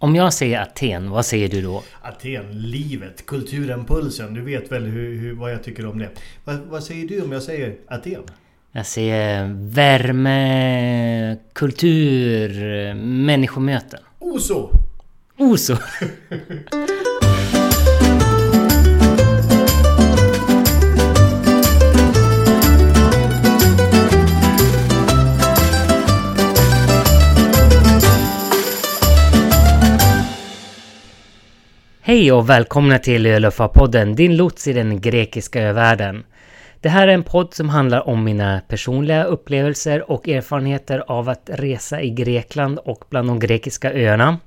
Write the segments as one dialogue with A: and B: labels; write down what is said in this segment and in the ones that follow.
A: Om jag säger Aten, vad säger du då?
B: Aten, livet, kulturen, pulsen. Du vet väl hur, hur, vad jag tycker om det. Vad, vad säger du om jag säger Aten?
A: Jag säger värme, kultur, människomöten.
B: Oso!
A: Oso! Hej och välkomna till Öluffa-podden, din lots i den grekiska övärlden. Det här är en podd som handlar om mina personliga upplevelser och erfarenheter av att resa i Grekland och bland de grekiska öarna.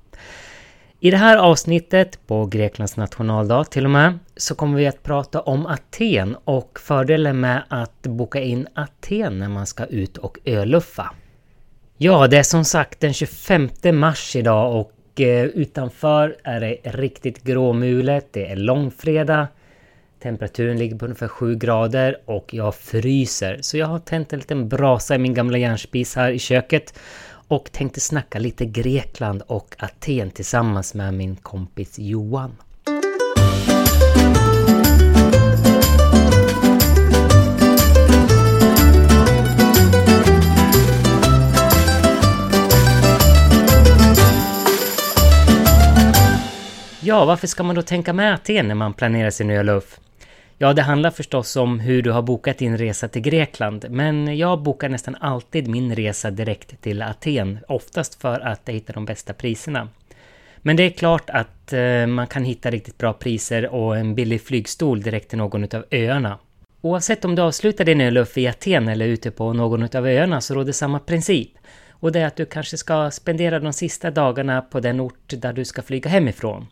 A: I det här avsnittet, på Greklands nationaldag till och med, så kommer vi att prata om Aten och fördelen med att boka in Aten när man ska ut och öluffa. Ja, det är som sagt den 25 mars idag och Eh, utanför är det riktigt gråmulet. Det är långfredag. Temperaturen ligger på ungefär 7 grader och jag fryser. Så jag har tänt en liten brasa i min gamla järnspis här i köket och tänkte snacka lite Grekland och Aten tillsammans med min kompis Johan. Ja, varför ska man då tänka med Aten när man planerar sin öluff? Ja, det handlar förstås om hur du har bokat din resa till Grekland, men jag bokar nästan alltid min resa direkt till Aten, oftast för att hitta de bästa priserna. Men det är klart att eh, man kan hitta riktigt bra priser och en billig flygstol direkt till någon av öarna. Oavsett om du avslutar din öluff i Aten eller ute på någon av öarna så råder samma princip. Och det är att du kanske ska spendera de sista dagarna på den ort där du ska flyga hemifrån.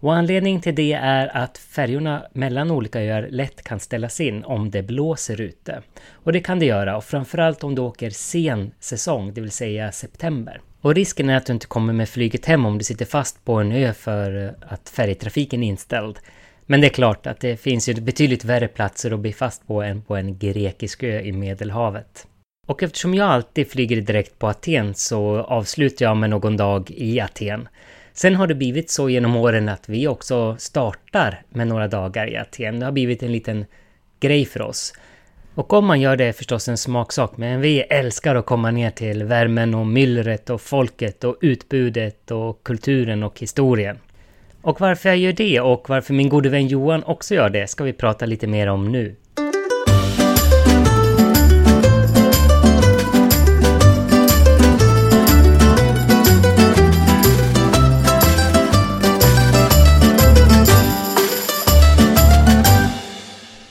A: Och anledningen till det är att färjorna mellan olika öar lätt kan ställas in om det blåser ute. Och det kan det göra, och framförallt om du åker sen säsong, det vill säga september. Och risken är att du inte kommer med flyget hem om du sitter fast på en ö för eh, att färjetrafiken är inställd. Men det är klart att det finns ju betydligt värre platser att bli fast på än på en grekisk ö i Medelhavet. Och eftersom jag alltid flyger direkt på Aten så avslutar jag med någon dag i Aten. Sen har det blivit så genom åren att vi också startar med några dagar i Aten. Det har blivit en liten grej för oss. Och om man gör det är förstås en smaksak, men vi älskar att komma ner till värmen och myllret och folket och utbudet och kulturen och historien. Och varför jag gör det och varför min gode vän Johan också gör det ska vi prata lite mer om nu.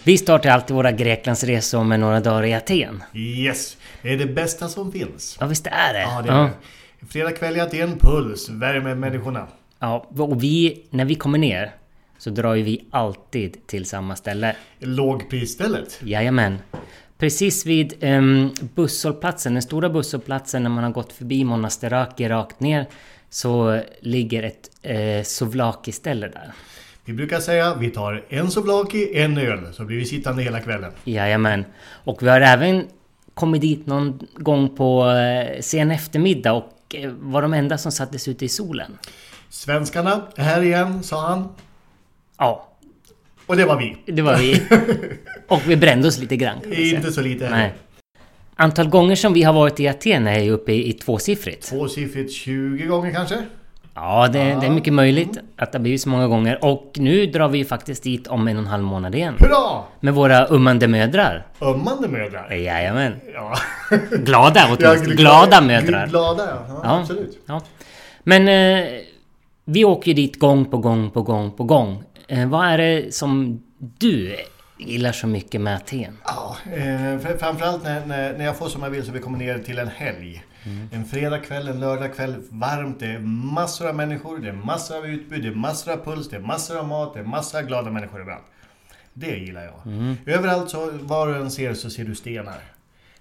A: Vi startar alltid våra Greklandsresor med några dagar i Aten.
B: Yes! Det är det bästa som finns.
A: Ja, visst är det?
B: Ja, det är ja. det. Fredag kväll i Aten, puls, värme människorna.
A: Ja, och vi, när vi kommer ner så drar ju vi alltid till samma ställe.
B: Lågprisstället?
A: Jajamän. Precis vid um, busshållplatsen, den stora busshållplatsen när man har gått förbi Monasteraki rakt ner så ligger ett eh, souvlaki-ställe där.
B: Vi brukar säga vi tar en souvlaki, en öl, så blir vi sittande hela kvällen.
A: Jajamän. Och vi har även kommit dit någon gång på eh, sen eftermiddag och eh, var de enda som sattes ute i solen.
B: Svenskarna är här igen, sa han.
A: Ja.
B: Och det var vi.
A: Det var vi. Och vi brände oss lite grann.
B: Inte så lite
A: Nej. Antal gånger som vi har varit i Aten är ju uppe i, i tvåsiffrigt.
B: Tvåsiffrigt 20 gånger kanske?
A: Ja, det, det, är mycket möjligt att det har blivit så många gånger. Och nu drar vi ju faktiskt dit om en och en halv månad igen.
B: Hurra!
A: Med våra ömmande mödrar.
B: Ömmande mödrar?
A: Jajamän. Ja. glada åtminstone. glada mödrar.
B: Glada, ja. ja, ja absolut.
A: Ja. Men eh, vi åker ju dit gång på gång på gång på gång. Eh, vad är det som du gillar så mycket med Aten?
B: Ja, eh, framförallt när, när, när jag får som jag vill så vi kommer ner till en helg. Mm. En fredagkväll, en lördagkväll, varmt, det är massor av människor, det är massor av utbud, det är massor av puls, det är massor av mat, det är massor av glada människor överallt. Det gillar jag. Mm. Överallt, så, var du än ser, så ser du stenar.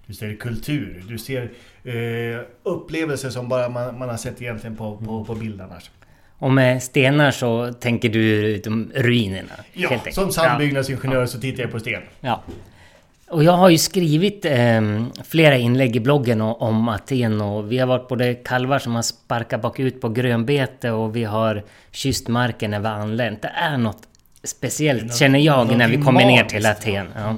B: Du ser kultur, du ser eh, upplevelser som bara man, man, har sett egentligen på, på, på bild annars.
A: Och med stenar så tänker du de ruinerna?
B: Ja, som sandbyggnadsingenjör ja. så tittar jag på sten.
A: Ja. Och jag har ju skrivit eh, flera inlägg i bloggen om Aten och vi har varit både kalvar som har sparkat bakut på grönbete och vi har kysst marken när vi har anlänt. Det är något speciellt något, känner jag när vi kommer ner till Aten. Ja.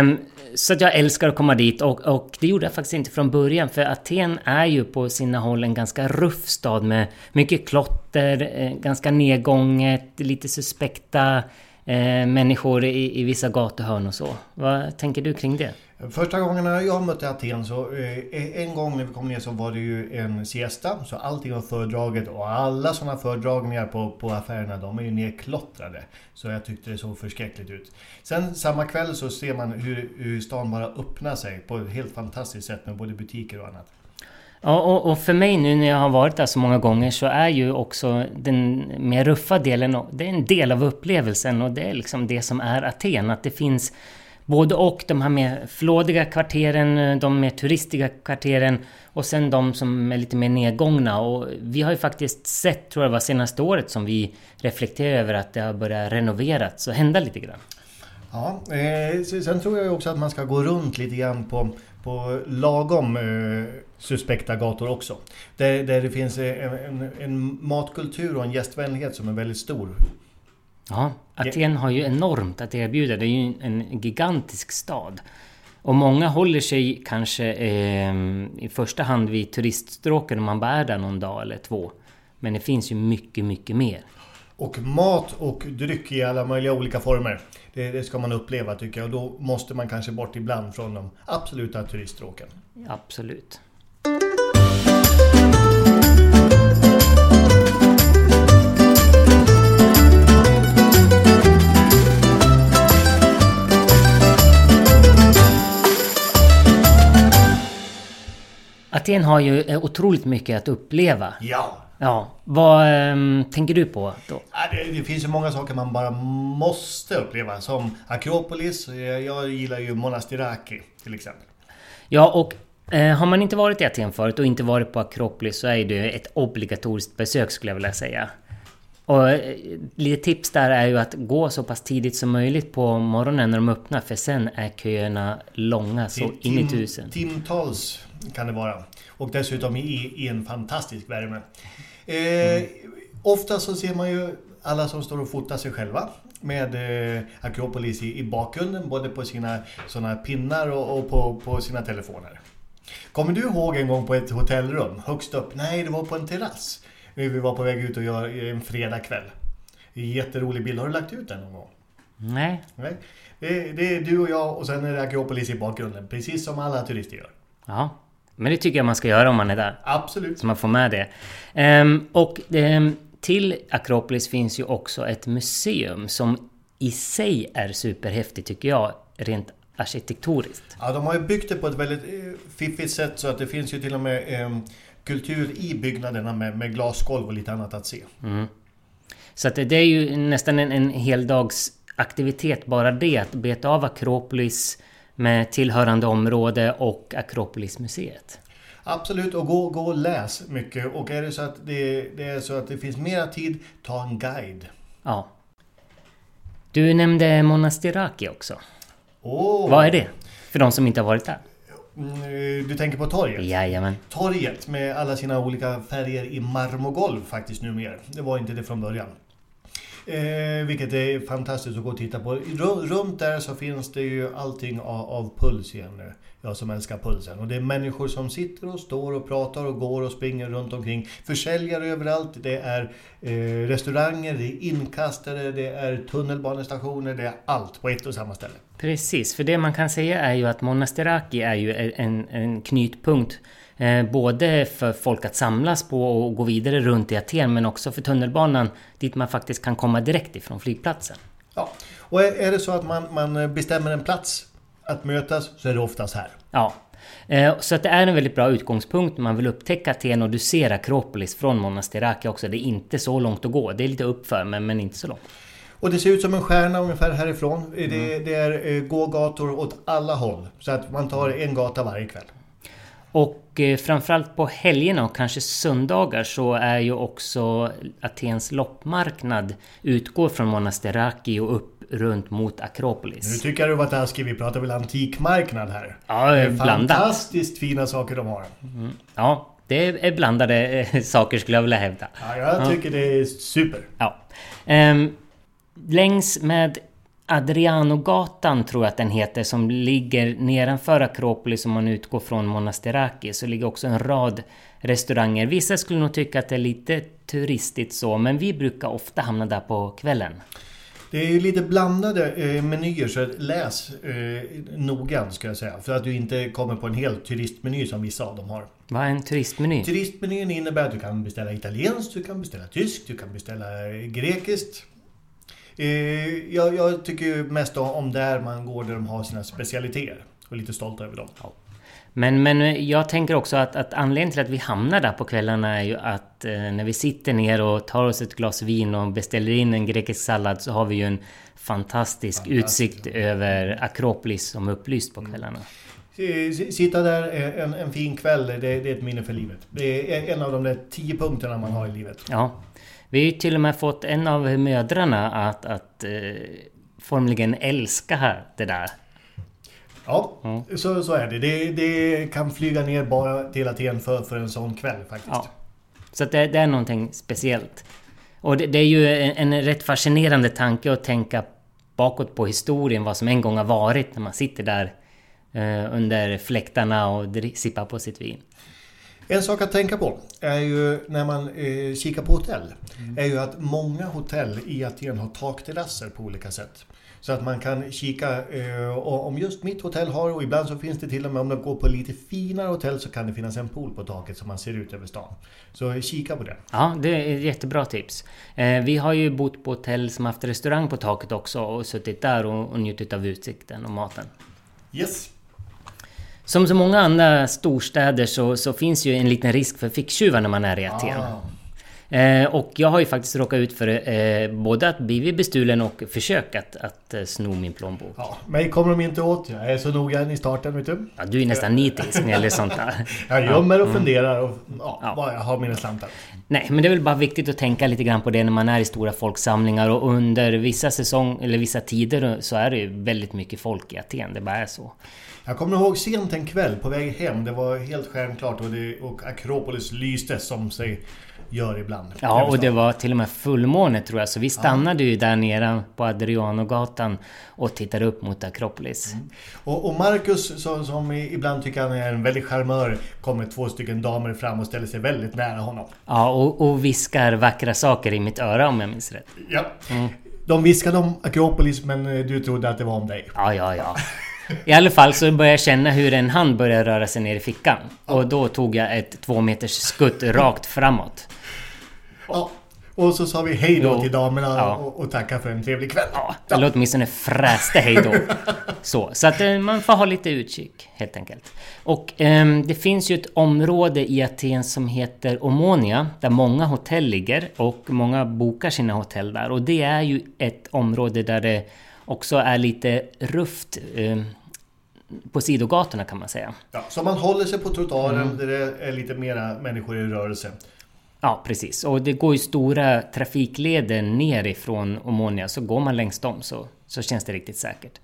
A: Um, så att jag älskar att komma dit och, och, det gjorde jag faktiskt inte från början för Aten är ju på sina håll en ganska ruff stad med mycket klotter, eh, ganska nedgånget, lite suspekta eh, människor i, i vissa gatuhörn och så. Vad tänker du kring det?
B: Första gångerna jag mötte Aten så eh, eh en gång när vi kom ner så var det ju en siesta. Så allting var föredraget och alla sådana föredragningar på, på affärerna de är ju nerklottrade. Så jag tyckte det såg förskräckligt ut. Sen samma kväll så ser man hur, hur stan bara öppnar sig på ett helt fantastiskt sätt med både butiker och annat.
A: Ja, och, och, för mig nu när jag har varit där så många gånger så är ju också den mer ruffa delen, det är en del av upplevelsen och det är liksom det som är Aten. Att det finns både och, de här mer flådiga kvarteren, de mer turistiga kvarteren och sen de som är lite mer nedgångna. Och vi har ju faktiskt sett, tror jag det var senaste året, som vi reflekterar över att det har börjat renoverats och hända lite grann.
B: Ja, eh, sen tror jag också att man ska gå runt lite grann på, på lagom eh, suspekta gator också. Där, där det finns en, en, en matkultur och en gästvänlighet som är väldigt stor.
A: Ja, Aten har ju enormt att erbjuda. Det är ju en gigantisk stad. Och många håller sig kanske eh, i första hand vid turiststråken om man bara är där någon dag eller två. Men det finns ju mycket, mycket mer.
B: Och mat och dryck i alla möjliga olika former. Det, det, ska man uppleva tycker jag. Och då måste man kanske bort ibland från de absoluta turiststråken.
A: Absolut. Aten har ju eh, otroligt mycket att uppleva.
B: Ja.
A: Ja. Vad ähm, tänker du på då?
B: Det, det, finns ju många saker man bara måste uppleva. Som Akropolis. Jag gillar ju Monastiraki till exempel.
A: Ja, och eh, har man inte varit i Aten förut och inte varit på Akropolis så är det ett obligatoriskt besök skulle jag vilja säga. Och eh, lite tips där är ju att gå så pass tidigt som möjligt på morgonen när de öppnar för sen är köerna långa så in i tusen.
B: Timtals kan det vara. Och dessutom i, i en fantastisk värme. Eh, mm. Ofta så ser man ju alla som står och fotar sig själva med eh, Akropolis i, i bakgrunden, både på sina såna pinnar och, och på, på sina telefoner. Kommer du ihåg en gång på ett hotellrum högst upp? Nej, det var på en terrass. Vi var på väg ut och göra en fredagkväll. Jätterolig bild. Har du lagt ut den någon gång?
A: Nej.
B: Nej. Det, det är du och jag och sen är det Akropolis i bakgrunden. Precis som alla turister gör.
A: Ja. Men det tycker jag man ska göra om man är där.
B: Absolut.
A: Så man får med det. Um, och um, till Akropolis finns ju också ett museum som i sig är superhäftigt tycker jag, rent arkitektoniskt.
B: Ja, de har ju byggt det på ett väldigt eh, fiffigt sätt så att det finns ju till och med eh, kultur i byggnaderna med, med glasgolv och lite annat att se.
A: Mm. Så att det, är ju nästan en, en heldags aktivitet bara det, att beta av Akropolis med tillhörande område och Akropolismuseet.
B: Absolut, och gå, gå och läs mycket. Och är det så att det, det är så att det finns mera tid, ta en guide.
A: Ja. Du nämnde Monastiraki också.
B: Oh.
A: Vad är det? För de som inte har varit där.
B: Mm, du tänker på torget?
A: Jajamän.
B: Torget med alla sina olika färger i marmorgolv faktiskt numera. Det var inte det från början. Eh, vilket är fantastiskt att gå och titta på. Runt där så finns det ju allting av, av puls igen nu. Jag som älskar pulsen. Och det är människor som sitter och står och pratar och går och springer runt omkring. Försäljare överallt. Det är eh, restauranger, det är inkastare, det är tunnelbanestationer, det är allt på ett och samma ställe.
A: Precis, för det man kan säga är ju att Monastiraki är ju en, en knytpunkt Eh, både för folk att samlas på och gå vidare runt i Aten men också för tunnelbanan dit man faktiskt kan komma direkt ifrån flygplatsen.
B: Ja, och är det så att man, man bestämmer en plats att mötas så är det oftast här.
A: Ja, eh, så att det är en väldigt bra utgångspunkt om man vill upptäcka Aten och du ser Akropolis från Monastiraki också. Det är inte så långt att gå. Det är lite uppför men, men inte så långt.
B: Och det ser ut som en stjärna ungefär härifrån. Mm. Det, det är eh, gågator åt alla håll. Så att man tar en gata varje kväll.
A: Och eh, framförallt på helgerna och kanske söndagar så är ju också Atens loppmarknad utgår från Monastiraki och upp runt mot Akropolis.
B: Nu tycker jag du var taskig. Vi pratar väl antikmarknad här?
A: Ja, blandat.
B: fantastiskt fina saker de har.
A: Ja, det är blandade eh, saker skulle jag vilja hävda.
B: Ja, jag tycker det är super.
A: Ja. Ehm, längs med Adrianogatan tror jag att den heter som ligger nedanför Akropolis om man utgår från Monasteraki så ligger också en rad restauranger. Vissa skulle nog tycka att det är lite turistigt så men vi brukar ofta hamna där på kvällen.
B: Det är ju lite blandade eh, menyer så läs eh, noggrant ska jag säga. För att du inte kommer på en helt turistmeny som vissa av dem har.
A: Vad är en turistmeny?
B: Turistmenyn innebär att du kan beställa italienskt, du kan beställa tyskt, du kan beställa eh, grekiskt. Eh, jag, jag tycker mest om där man går där de har sina specialiteter. Och är lite stolt över dem.
A: Men, men jag tänker också att, att anledningen till att vi hamnar där på kvällarna är ju att eh, när vi sitter ner och tar oss ett glas vin och beställer in en grekisk sallad så har vi ju en fantastisk
B: Fantastiskt.
A: utsikt över Akropolis som är upplyst på kvällarna.
B: Eh, s- Sitta där en, en fin kväll, det, det är ett minne för livet. Det är en av de där tio punkterna man har i livet.
A: Ja. Vi har ju till och med fått en av mödrarna att, att eh, formligen älska det där.
B: Ja, så, så är det. det. Det kan flyga ner bara till Aten för, för en sån kväll faktiskt.
A: Ja. Så det, det är någonting speciellt. Och det, det är ju en, en rätt fascinerande tanke att tänka bakåt på historien, vad som en gång har varit när man sitter där eh, under fläktarna och sippar på sitt vin.
B: En sak att tänka på är ju när man eh, kikar på hotell. Är ju att många hotell i Aten har takterrasser på olika sätt. Så att man kan kika eh, och om just mitt hotell har och ibland så finns det till och med om de går på lite finare hotell så kan det finnas en pool på taket så man ser ut över stan. Så kika på det.
A: Ja, det är ett jättebra tips. Eh, vi har ju bott på hotell som haft restaurang på taket också och suttit där och, och njutit av utsikten och maten.
B: Yes!
A: Som så många andra storstäder så, så finns ju en liten risk för ficktjuvar när man är i Aten.
B: Ah.
A: Eh, och jag har ju faktiskt råkat ut för eh, både att blivit bestulen och försök att, att eh, sno min plånbok.
B: Ja, mig kommer de inte åt. Jag är så noggrann i starten vet du.
A: Ja, du är nästan nitisk när det gäller sånt där.
B: Jag gömmer och funderar och ja,
A: Ja.
B: var jag har mina slantar.
A: Nej, men det är väl bara viktigt att tänka lite grann på det när man är i stora folksamlingar och under vissa säsong eller vissa tider så är det ju väldigt mycket folk i Aten. Det bara är så.
B: Jag kommer ihåg sent en kväll på väg hem. Det var helt stjärnklart och, det, och Akropolis lyste som sig gör ibland.
A: Ja, och det var till och med fullmåne tror jag, så vi stannade ju där nere på Adrianogatan och tittade upp mot Akropolis.
B: Och, och Marcus som, som ibland tycker han är en väldig charmör kommer två stycken damer fram och ställer sig väldigt nära honom.
A: Ja, och, och viskar vackra saker i mitt öra om jag minns rätt.
B: Ja. De viskade om Akropolis men eh, du trodde att det var om dig.
A: Ja, ja, ja. I alla fall så började jag känna hur en hand började röra sig ner i fickan. Och då tog jag ett två meters skutt rakt framåt.
B: Ja. Och så sa vi hej då till damerna
A: Ja.
B: och, och tackade för en trevlig kväll.
A: Ja, eller åtminstone fräste hej då. Så, så att eh, man får ha lite utkik helt enkelt. Och ehm, det finns ju ett område i Aten som heter Omonia där många hotell ligger och många bokar sina hotell där. Och det är ju ett område där det också är lite rufft ehm, på sidogatorna kan man säga.
B: Ja, så man håller sig på trottoaren
A: Mm.
B: där det är lite mera människor i rörelse.
A: Ja, precis. Och det går ju stora trafikleder nerifrån Omonia, så går man längs dem så, så känns det riktigt säkert.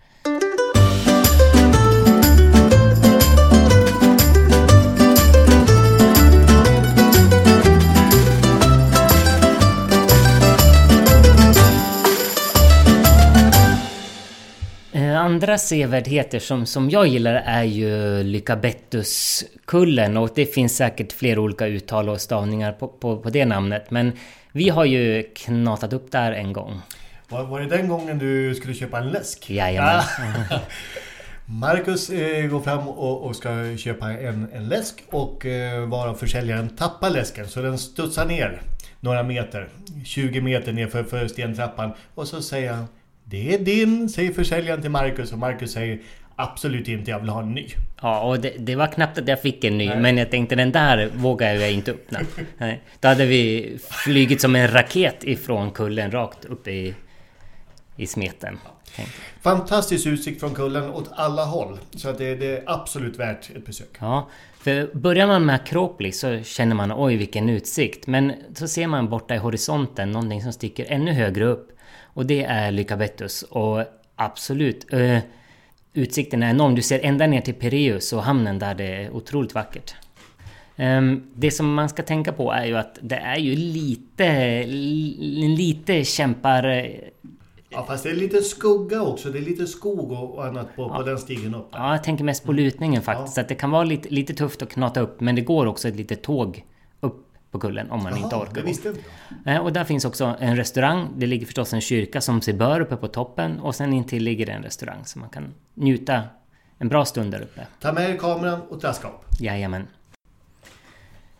A: Andra sevärdheter som, som jag gillar är ju Lycabettuskullen och det finns säkert fler olika uttal och stavningar på, på, på det namnet. Men vi har ju knatat upp där en gång.
B: Var, var det den gången du skulle köpa en läsk?
A: Jajamän.
B: Ah. Marcus eh, går fram och, och ska köpa en, en läsk och eh, varav försäljaren tappar läsken så den studsar ner några meter. 20 meter ner för, för stentrappan. Och så säger han Det är din, säger försäljaren till Marcus och Marcus säger Absolut inte, jag vill ha en ny.
A: Ja, och det, det var knappt att jag fick en ny,
B: Nej.
A: men jag tänkte den där vågar jag inte öppna. Nej. Då hade vi flugit som en raket ifrån kullen rakt upp i, i smeten.
B: Fantastisk utsikt från kullen åt alla håll. Så att det, det är absolut värt ett besök.
A: Ja, för börjar man med Akropolis så känner man oj vilken utsikt. Men så ser man borta i horisonten någonting som sticker ännu högre upp. Och det är Lycabettus. Och absolut, eh, utsikten är enorm. Du ser ända ner till Pireus och hamnen där det är otroligt vackert. Ehm, det som man ska tänka på är ju att det är ju lite, lite kämpar... Eh,
B: ja, fast det är lite skugga också. Det är lite skog och annat på, ja. på den stigen upp.
A: Ja, jag tänker mest på lutningen faktiskt. Ja. Så att det kan vara lite, lite tufft att knata upp. Men det går också ett litet tåg på kullen om man Jaha, inte orkar. Jag. Eh, och där finns också en restaurang. Det ligger förstås en kyrka som sig bör uppe på toppen. Och sen intill ligger det en restaurang så man kan njuta en bra stund där uppe.
B: Ta med er kameran och traska upp.
A: Jajamän.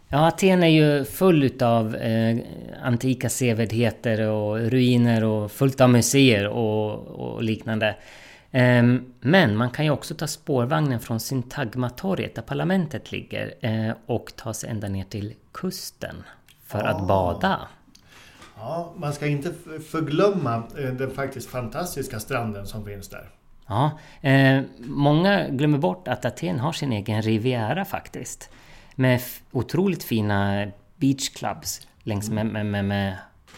A: Ja, Aten är ju full utav eh, antika sevärdheter och ruiner och fullt av museer och, och liknande. Eh, men man kan ju också ta spårvagnen från Syntagmatorget där parlamentet ligger eh, och ta sig ända ner till kusten för ah. att bada.
B: Ja, man ska inte förglömma eh, den faktiskt fantastiska stranden som finns där.
A: Ja, eh, många glömmer bort att Aten har sin egen Riviera faktiskt med otroligt fina beachclubs längs med, med, med, med,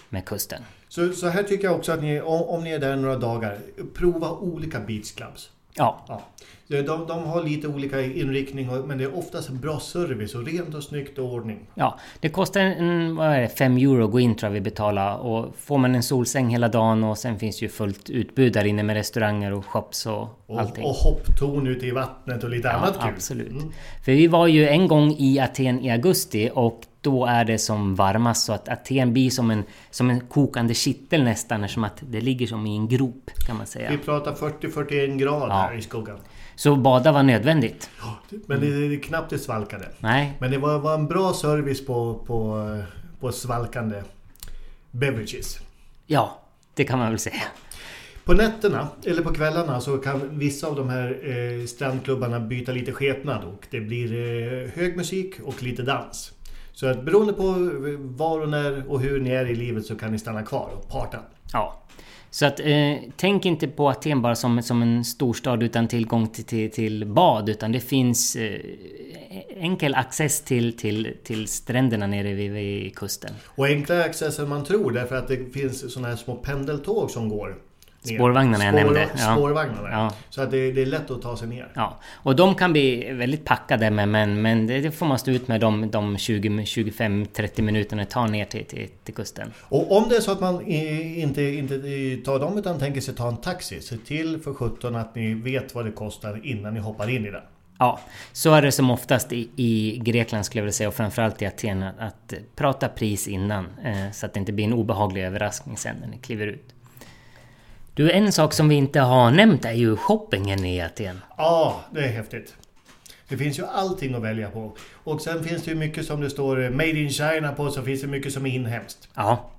A: med kusten.
B: Så, så här tycker jag också att ni, om, om ni är där några dagar, prova olika beachclubs.
A: Ja. ja.
B: De, de har lite olika inriktning men det är oftast bra service och rent och snyggt och ordning.
A: Ja, det kostar en, vad är det, 5 euro att gå in tror jag vi betalar och får man en solsäng hela dagen och sen finns ju fullt utbud där inne med restauranger och shops och, och allting.
B: Och hopptorn ute i vattnet och lite ja, annat
A: kul. Absolut. Mm. För vi var ju en gång i Aten i augusti och då är det som varmast så att Aten blir som en, som en kokande kittel nästan som att det ligger som i en grop kan man säga.
B: Vi pratar 40-41 grader ja. här i skuggan.
A: Så bada var nödvändigt.
B: Ja, men det är knappt det svalkade.
A: Nej.
B: Men det var, var en bra service på, på, på svalkande beverages.
A: Ja, det kan man väl säga.
B: På nätterna, eller på kvällarna, så kan vissa av de här eh, strandklubbarna byta lite skepnad och det blir eh, hög musik och lite dans. Så att beroende på var och när och hur ni är i livet så kan ni stanna kvar och parta.
A: Ja. Så att eh, tänk inte på Aten bara som, som en storstad utan tillgång till, till, till bad utan det finns eh, enkel access till, till, till stränderna nere vid, vid kusten.
B: Och enklare access än man tror därför att det finns sådana här små pendeltåg som går
A: Spårvagnarna jag nämnde.
B: Ja. Spårvagnarna. Ja. Så att det, det, är lätt att ta sig ner.
A: Ja. Och de kan bli väldigt packade med, men, men det, får man stå ut med de, de 25-30 minuterna det tar ner till, till, till, kusten.
B: Och om det är så att man inte, inte tar dem utan tänker sig ta en taxi, se till för 17 att ni vet vad det kostar innan ni hoppar in i den.
A: Ja, så är det som oftast i, i Grekland skulle jag vilja säga och framförallt i Aten att, att prata pris innan eh, så att det inte blir en obehaglig överraskning sen när ni kliver ut. Du, en sak som vi inte har nämnt är ju shoppingen i Aten.
B: Ja, det är häftigt. Det finns ju allting att välja på. Och sen finns det ju mycket som det står Made in China på, så finns det mycket som är inhemskt.
A: Ja.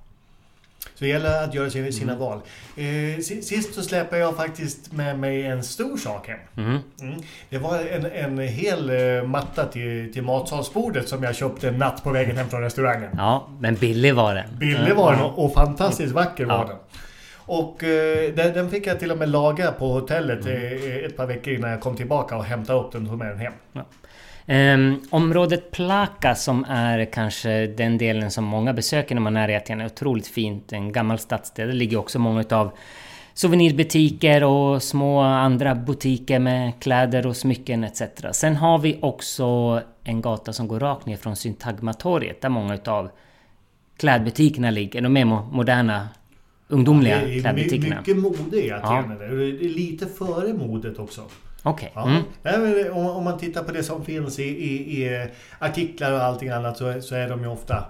B: Så det gäller att göra sina mm. val. Eh, sist så släpade jag faktiskt med mig en stor sak hem. Mm. Mm. Det var en, en hel eh, matta till, till matsalsbordet som jag köpte en natt på vägen hem från restaurangen.
A: Ja, men billig var den.
B: Billig var den och, och fantastiskt vacker var den. Och eh, den, den, fick jag till och med laga på hotellet mm. eh, ett par veckor innan jag kom tillbaka och hämtade upp den och tog med den hem. Ja.
A: Um, området Plaka som är kanske den delen som många besöker när man är i Aten är otroligt fint. En gammal stadsdel. Det ligger också många utav souvenirbutiker och små andra butiker med kläder och smycken etc. Sen har vi också en gata som går rakt ner från Syntagmatorget där många utav klädbutikerna ligger. De är moderna ungdomliga
B: är
A: klädbutikerna.
B: Mycket mode i Aten. Ja. Det är lite före modet också.
A: Okej.
B: Okay. Mm. Ja, om, om, man tittar på det som finns i, i, i artiklar och allting annat så, så, är de ju ofta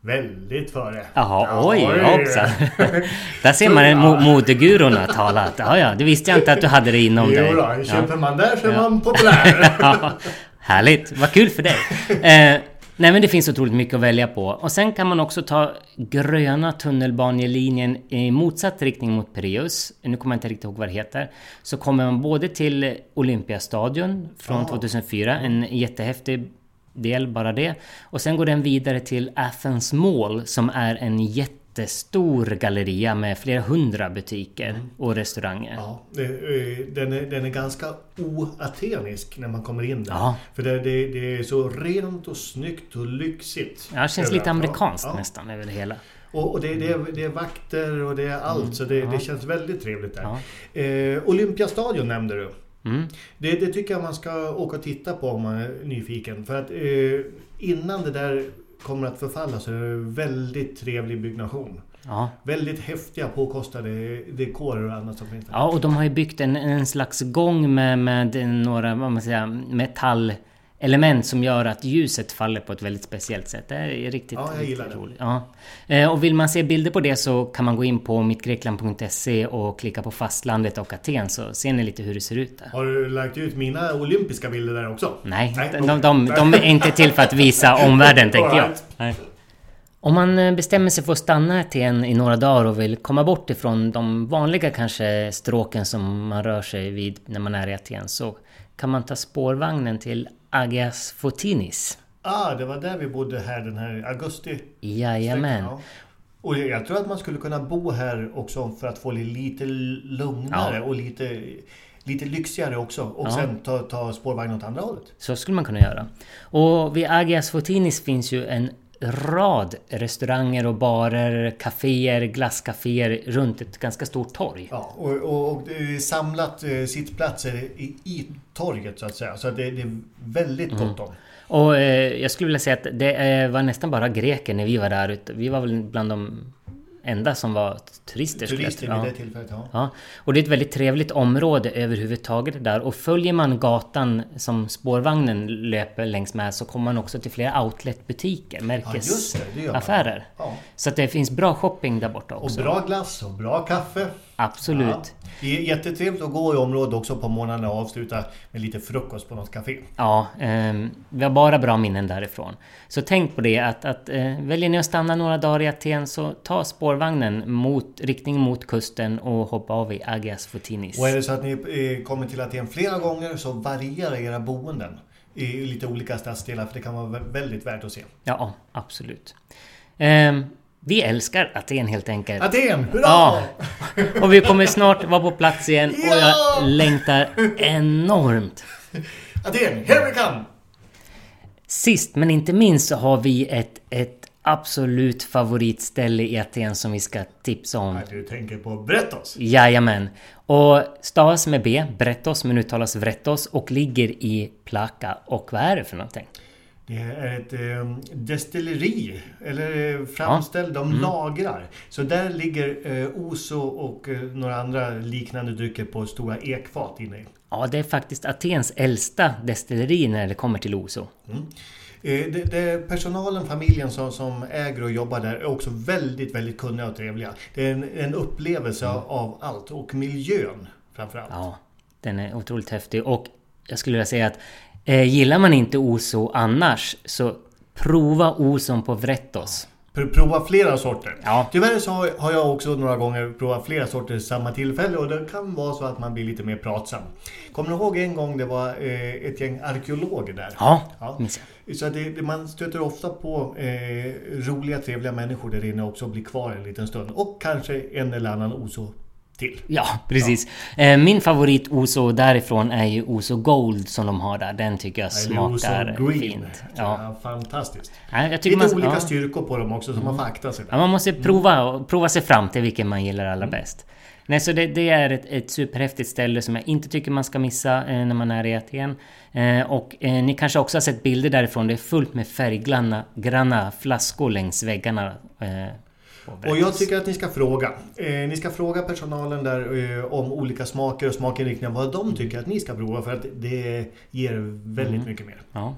B: väldigt före.
A: Jaha, ja, oj, oj. hoppsan. Där ser man mo modegurorna talat. Ja, ja, det visste jag inte att du hade det inom jo, dig.
B: Jo, köper man där så är man populär.
A: ja, härligt, vad kul för dig. Eh, Nej men det finns otroligt mycket att välja på. Och sen kan man också ta gröna tunnelbanelinjen i motsatt riktning mot Pireus. Nu kommer jag inte riktigt ihåg vad det heter. Så kommer man både till Olympiastadion från 2004, en jättehäftig del bara det. Och sen går den vidare till Athens Mall som är en jätte jättestor galleria med flera hundra butiker mm. och restauranger.
B: Ja, den, är, den är ganska oatenisk när man kommer in där.
A: Ja.
B: För det, det, det, är så rent och snyggt och lyxigt.
A: Ja, det känns lite amerikanskt ja. nästan över det hela.
B: Och, och det, det, är, det är vakter och det är allt, så det, det känns väldigt trevligt där.
A: Ja.
B: Eh, Olympiastadion nämnde du.
A: Mm.
B: Det, det tycker jag man ska åka och titta på om man är nyfiken. För att eh, innan det där kommer att förfalla så är det väldigt trevlig byggnation.
A: Ja.
B: Väldigt häftiga påkostade dekorer och annat som finns där.
A: ja, och de har ju byggt en, en slags gång med, med några, vad man säger, metallelement som gör att ljuset faller på ett väldigt speciellt sätt. Det är riktigt,
B: Ja, jag gillar
A: riktigt
B: det.
A: roligt. Ja. Eh, Och vill man se bilder på det så kan man gå in på mittgrekland.se och klicka på fastlandet och Aten så ser ni lite hur det ser ut där.
B: Har du lagt ut mina olympiska bilder där också?
A: Nej,
B: Nej,
A: de, de, de, de är inte till för att visa omvärlden tänkte jag. Nej. Om man eh, bestämmer sig för att stanna i Aten i några dagar och vill komma bort ifrån de vanliga kanske stråken som man rör sig vid när man är i Aten så kan man ta spårvagnen till Agias Fotinis.
B: Ah, det var där vi bodde här den här augusti.
A: Jajamän.
B: Ja. Och jag tror att man skulle kunna bo här också för att få det lite lugnare
A: Ja.
B: och lite, lite lyxigare också. Och
A: Ja.
B: sen ta, ta spårvagn åt andra hållet.
A: Så skulle man kunna göra. Och vid Agias Fotinis finns ju en rad restauranger och barer, kaféer, glasscaféer runt ett ganska stort torg.
B: Ja, och, och, och samlat eh, sittplatser i, i torget så att säga. Så det, det är väldigt
A: Mm.
B: gott om.
A: Och eh, jag skulle vilja säga att det eh, var nästan bara greker när vi var där. Vi var väl bland de enda som var turister.
B: Turister vid
A: Ja.
B: det tillfället, ja.
A: Ja, och det är ett väldigt trevligt område överhuvudtaget där. Och följer man gatan som spårvagnen löper längs med så kommer man också till flera outletbutiker,
B: Ja, just det. Det
A: märkesaffärer.
B: Ja.
A: Så att det finns bra shopping där borta
B: Och
A: också.
B: bra glass och bra kaffe.
A: Absolut.
B: Ja. Det är jättetrevligt att gå i området också på morgnarna och avsluta med lite frukost på något café.
A: Ja, ehm, vi har bara bra minnen därifrån. Så tänk på det att, att eh, väljer ni att stanna några dagar i Aten så ta spårvagnen mot, riktning mot kusten och hoppa av i Agias Fotinis.
B: Och är det så att ni eh, kommer till Aten flera gånger så varierar era boenden i lite olika stadsdelar för det kan vara vä- väldigt värt att se.
A: Ja, absolut. Ehm, vi älskar Aten helt enkelt.
B: Aten! Hurra!
A: Ja. Och vi kommer snart vara på plats igen och
B: Ja!
A: jag längtar enormt.
B: Aten, here we come!
A: Sist men inte minst så har vi ett, ett absolut favoritställe i Aten som vi ska tipsa om.
B: Ja, Du tänker på Brettos.
A: Jajamän. Och stavas med B, Brettos, men uttalas Vrettos och ligger i Plaka. Och vad är det för någonting?
B: Det är ett eh, destilleri, eller eh, framställ, de
A: Mm.
B: lagrar. Så där ligger eh, Oso och eh, några andra liknande drycker på stora ekfat inne i.
A: Ja, det är faktiskt Atens äldsta destilleri när det kommer till Oso.
B: Mm. Eh, Det, det, personalen, familjen som, som äger och jobbar där är också väldigt, väldigt kunniga och trevliga. Det är en, en upplevelse av, av allt och miljön framförallt.
A: Mm. Ja, den är otroligt häftig. Och jag skulle vilja säga att eh, gillar man inte Oso annars så prova Oson på Vrettos.
B: Pr- Prova flera sorter.
A: Ja.
B: Tyvärr så har- jag också några gånger provat flera sorter i samma tillfälle och det kan vara så att man blir lite mer pratsam. Kommer ni ihåg en gång det var eh, ett gäng arkeologer där?
A: Ja,
B: Ja.
A: minns jag.
B: Så det, man stöter ofta på eh, roliga, trevliga människor där inne också och blir kvar en liten stund. Och kanske en eller annan oso till.
A: Ja, precis. Eh, Min favorit Oso därifrån är ju Oso Gold som de har där. Den tycker jag
B: Eller oso
A: smakar
B: green.
A: fint. Ja.
B: Ja, fantastiskt.
A: Nej, jag tycker
B: Lite
A: man,
B: olika
A: ja. Mm.
B: styrkor på dem också så man får akta sig.
A: Ja,
B: Där.
A: man måste prova, och prova sig fram till vilken man gillar allra
B: Mm.
A: bäst. Nej, så det, det är ett, ett superhäftigt ställe som jag inte tycker man ska missa eh, när man är i Aten. Eh, och eh, ni kanske också har sett bilder därifrån. Det är fullt med färggranna granna flaskor längs väggarna.
B: Och jag tycker att ni ska fråga. Eh, ni ska fråga personalen där eh, om olika smaker och smakinriktningar. Vad de tycker att ni ska prova för att det ger väldigt
A: Mm.
B: mycket mer.
A: Ja.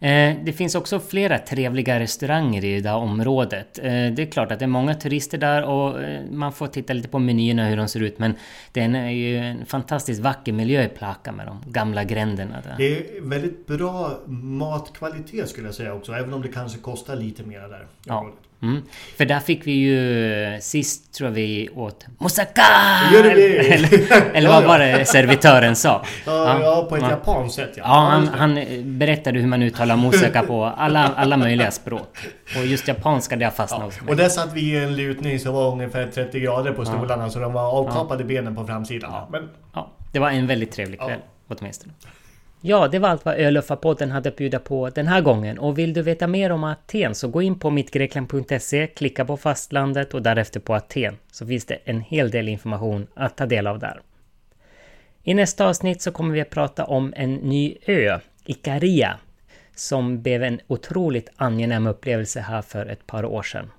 A: Eh, Det finns också flera trevliga restauranger i det här området. Eh, Det är klart att det är många turister där och eh, man får titta lite på menyerna hur de ser ut men det är ju en fantastiskt vacker miljö i Plaka med de gamla gränderna där.
B: Det är väldigt bra matkvalitet skulle jag säga också. Även om det kanske kostar lite mer där.
A: Ja.
B: området.
A: Mm. För där fick vi ju sist tror jag vi åt moussaka!
B: Det gjorde vi!
A: Eller, eller
B: Ja,
A: vad
B: ja.
A: var det servitören sa?
B: Ja, ja, på ett
A: ja.
B: japanskt sätt ja.
A: Ja, han,
B: det.
A: han berättade hur man uttalar moussaka på alla, alla möjliga språk. Och just japanska det har fastnat hos mig.
B: Och där satt vi i en lutning som var ungefär 30 grader på stolarna så de var avkapade benen på framsidan.
A: Ja.
B: Men
A: Ja, det var en väldigt trevlig
B: Ja.
A: kväll åtminstone. Ja, det var allt vad Öluffarpodden hade att bjuda på den här gången och vill du veta mer om Aten så gå in på mittgrekland.se, klicka på fastlandet och därefter på Aten så finns det en hel del information att ta del av där. I nästa avsnitt så kommer vi att prata om en ny ö, Ikaria, som blev en otroligt angenäm upplevelse här för ett par år sedan.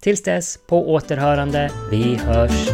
A: Tills dess, på återhörande, vi hörs!